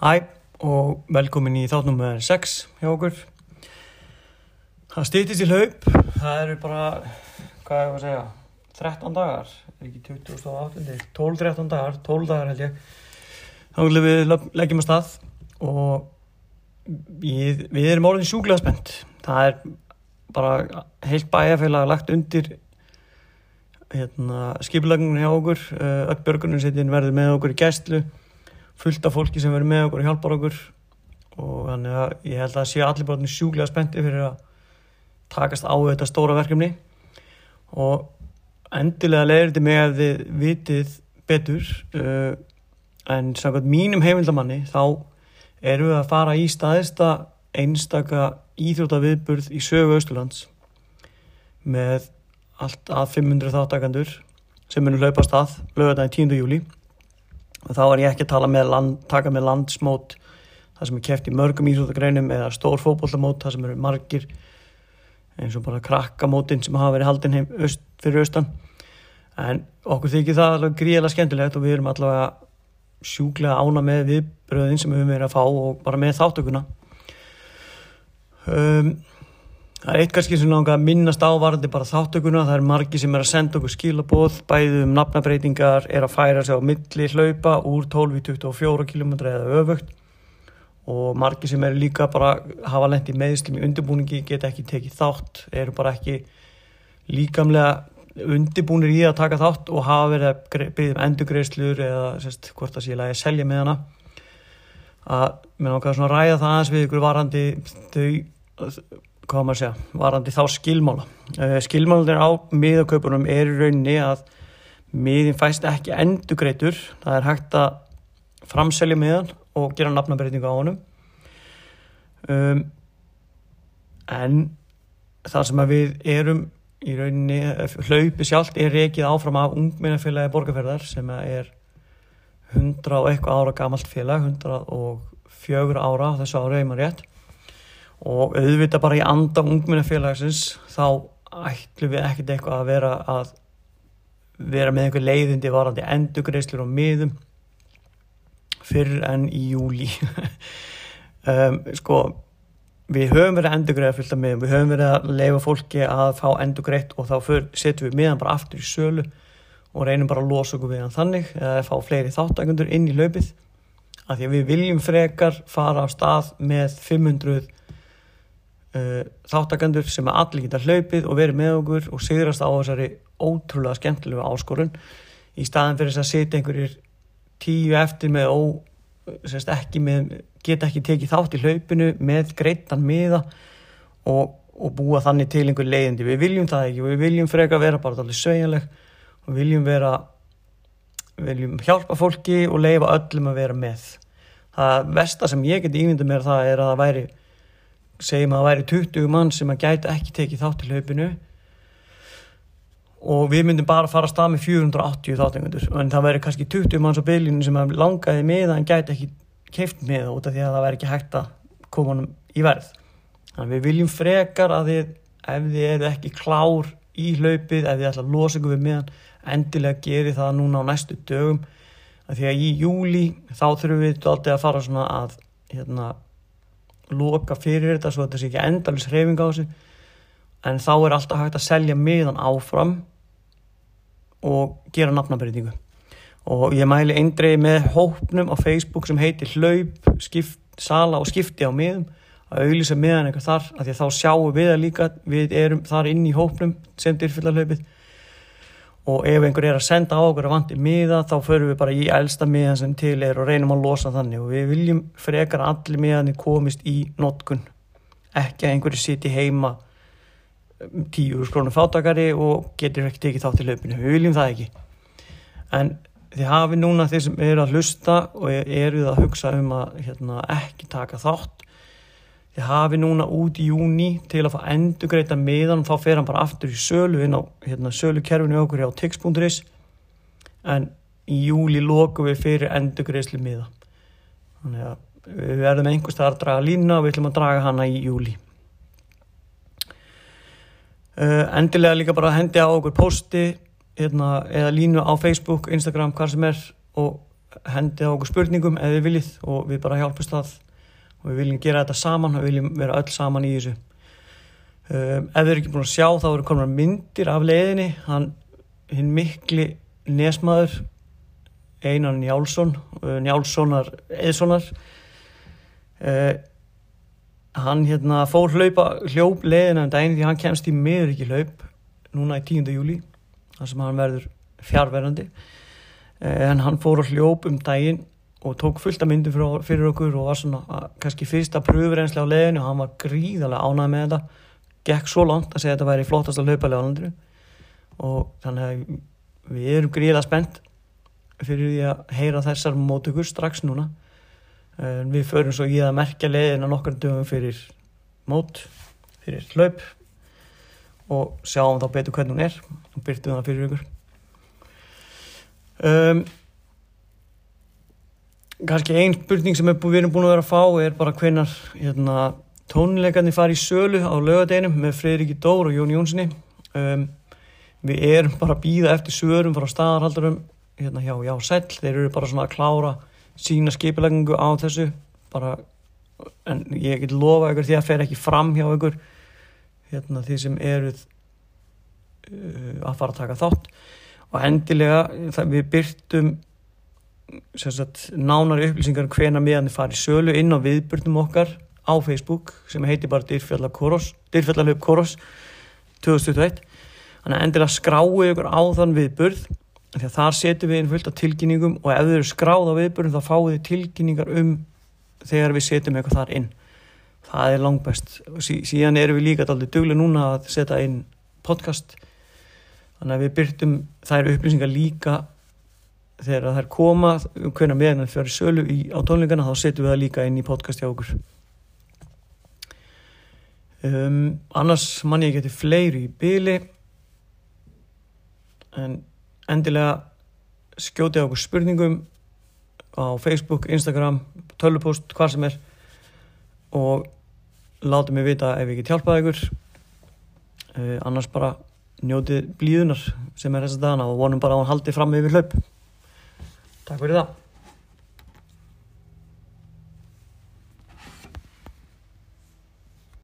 Hæ og velkomin í þáttum með 6 hjá okkur. Það stýttist í hlaup, það eru bara, hvað er það að segja, 13 dagar, er ekki 2008, 12-13 dagar, 12 dagar held ég. Þá viljum við leggjum að stað og við, við erum orðin sjúklega spennt. Það er bara heilt bæjarfélag lagt undir hérna, skipulagninu hjá okkur, uh, öll björgunarsveitin verður með okkur í gæstlu fullt af fólki sem verður með okkur og hjálpar okkur og þannig að ég held að sé allir bara sjúklega spennti fyrir að takast á þetta stóra verkefni og endilega leiðir þetta mig að þið vitið betur uh, en samkvæmt mínum heimildamanni þá erum við að fara í staðista einstaka íþjóta viðburð í sögu Östurlands með allt að 500 þáttakandur sem munum hlaupa stað lögadaginn 10. júli og þá er ég ekki að tala með land, taka með landsmót það sem er keft í mörgum íþróttagreinum eða stór fótbollamót það sem eru margir eins og bara krakkamótin sem hafa verið haldin heim öst, fyrir austan. En okkur þykir það alveg gríðilega skemmtilegt og við erum allavega sjúklega ána með viðbröðin sem við höfum verið að fá og bara með þáttökuna um, Það er eitt kannski sem að minnast á varandi bara þáttökuna, það er margi sem er að senda okkur skilabóð, bæði um nafnabreitingar, er að færa sig á milli hlaupa úr 12 í 24 km eða öfugt. Og margi sem er líka bara hafa lent í meðslum í undirbúningi, geta ekki tekið þátt, eru bara ekki líkamlega undirbúnir í að taka þátt og hafa verið að byggja um endugreislur eða sérst, hvort það sé að selja með hana. Að mér langar svona að ræða það aðeins við ykkur varandi þau hvað maður segja, varandi þá skilmála. Uh, skilmálanir á miðakaupunum er í rauninni að miðin fæst ekki endugreitur, það er hægt að framselja miðan og gera nafnabreitingu á honum. Um, en það sem við erum í rauninni, hlaupi sjálft er reikið áfram af ungminnafélagi borgarferðar sem er 100 og eitthvað ára gamalt félag, 104 ára þessu ára er maður rétt og auðvitað bara í anda ungminnafélagsins þá ætlum við ekkert eitthvað að vera að vera með einhver leiðindi varandi endugreislur og miðum fyrir enn í júli um, sko við höfum verið að fylgta miðum. Við höfum verið að leifa fólki að fá endugreitt og þá setjum við miðan bara aftur í sölu og reynum bara að losa okkur við hann þannig eða fá fleiri þáttakundur inn í laupið. Af því að við viljum frekar fara á stað með 500 Uh, þáttakandur sem að allir geta hlaupið og verið með okkur og sigrast á þessari ótrúlega skemmtilega áskorun. Í staðan fyrir þess að setja einhverjir tíu eftir með ó, sérst, ekki með, geta ekki tekið þátt í hlaupinu með greittan miða og, og búa þannig til einhver leiðindi, við viljum það ekki við viljum freka vera bara allir sveigjanleg og viljum vera viljum hjálpa fólki og leifa öllum að vera með. Það versta sem ég geti ímynda mér það er að það væri segjum að það væri 20 mann sem að gæti ekki tekið þátt til hlaupinu. Og við myndum bara fara að stað með 480 þáttengundur en það væri kannski 20 manns á bylinu sem að langaði með en gæti ekki keift með út af því að það væri ekki hægt að koma honum í verð. Þannig að við viljum frekar að þið ef þið eru ekki klár í hlaupið ef þið ætla að losa ykkur við meðan endilega geri það núna á næstu dögum. Að því að í júli þá þurfum við alltaf að fara svona að hérna loka fyrir þetta svo þetta sé ekki endalins hreyfing á þessu. En þá er alltaf hægt að selja miðan áfram og gera nafnabreitingu og ég mæli eindreið með hópnum á Facebook sem heitir hlaup, skipt, sala og skipti á miðum að auðvisa miðan eitthvað þar að því að þá sjáum við að líka. Við erum þar inn í hópnum sem dyrfyllar hlaupið og ef einhver er að senda á okkur að vandi miða þá förum við bara í elsta miðan sem til er og reynum að losa þannig. Og við viljum frekar allir miðanir komist í notkun. Ekki að einhverju siti heima tíu skrónum fátakari og getur ekki tekið þátt í hlaupinu. Við viljum það ekki. En þið hafi núna þeir sem eru að hlusta og eru að hugsa um að hérna, ekki taka þátt þið hafi núna út í júni til að fá endugreita miðan og þá fer hann bara aftur í sölu inn á hérna, sölukerfinu okkur á tix.is en í júli lokum við fyrir endugreislu miða. Þannig að við verðum einhvers þar að draga lína og við ætlum að draga hana í júli uh, endilega líka bara hendi á okkur posti hérna, eða línu á Facebook, Instagram, hvað sem er og hendið á okkur spurningum við viljið og við bara hjálpumst það og við viljum gera þetta saman og við viljum vera öll saman í þessu. Um, ef þið eru ekki búin að sjá þá eru konar myndir af leiðinni. Hann, hinn mikli nesmaður Einar Njálsson uh, Njálssonar Eðssonar uh, hann hérna fór hlaupa hljóp leiðina en daginn því hann kemst í miður ekki hlaup núna í 10. júli þar sem hann verður fjárverðandi Eh, en hann fór að hljóp um daginn og tók fullt af myndum fyrir, okkur og var svona kannski fyrsta pröfurenslega á leginu og hann var gríðarlega ánæg með þetta. Gekk svo langt að segja að þetta væri flottast að hlaupa á landinu. Og þannig að við erum gríðarlega spennt fyrir því að heyra þessar mótökur strax núna. En við förum svo í að merkja leginu nokkur dögum fyrir mót fyrir hlaup og sjáum þá betur hvernig hún er og byrtum það fyrir ykkur. Um, kannski einn spurning sem við erum búin að vera að fá er bara hvenar hérna, tónleikarnir fari í sölu á lögadeginum með Freiriki Dór og Jón Jónssoni um, við erum bara að býða eftir sörum frá staðarhaldurum hérna hjá Já Sæll, þeir eru bara svona að klára sína skipilegningu á þessu bara, en ég get lofa ykkur því að fer ekki fram hjá ykkur hérna því sem eruð uh, að fara að taka þátt. Og endilega við byrtum sagt, nánari upplýsingar um hvena meðan þið farið sölu inn á viðbyrnum okkar á Facebook sem heitir bara Dyrfjallarlöf Koros 2021 þannig að endilega skráu ykkur á þann viðbyrð því að þar setjum við inn fullt af tilkynningum og ef þið eru skráð á viðbyrnum þá fáið þið tilkynningar um þegar við setjum eitthvað þar inn. Það er langbæst og sí, síðan erum við líka alltaf duglega núna að setja inn podcast. Þannig að við byrtum þær upplýsingar líka þegar þær koma hvernig meðan það fyrir sölu í, á tónleikana þá setjum við það líka inn í podcast hjá okkur. Um, annars mann ég geti fleiri í byli en endilega skjóti á okkur spurningum á Facebook, Instagram tölupost, hvað sem er og láta mig vita ef ég get hjálpað ykkur. Uh, annars bara njótið blíðunar sem er þess að dana og vonum bara að hann haldi fram yfir hlaup Takk fyrir það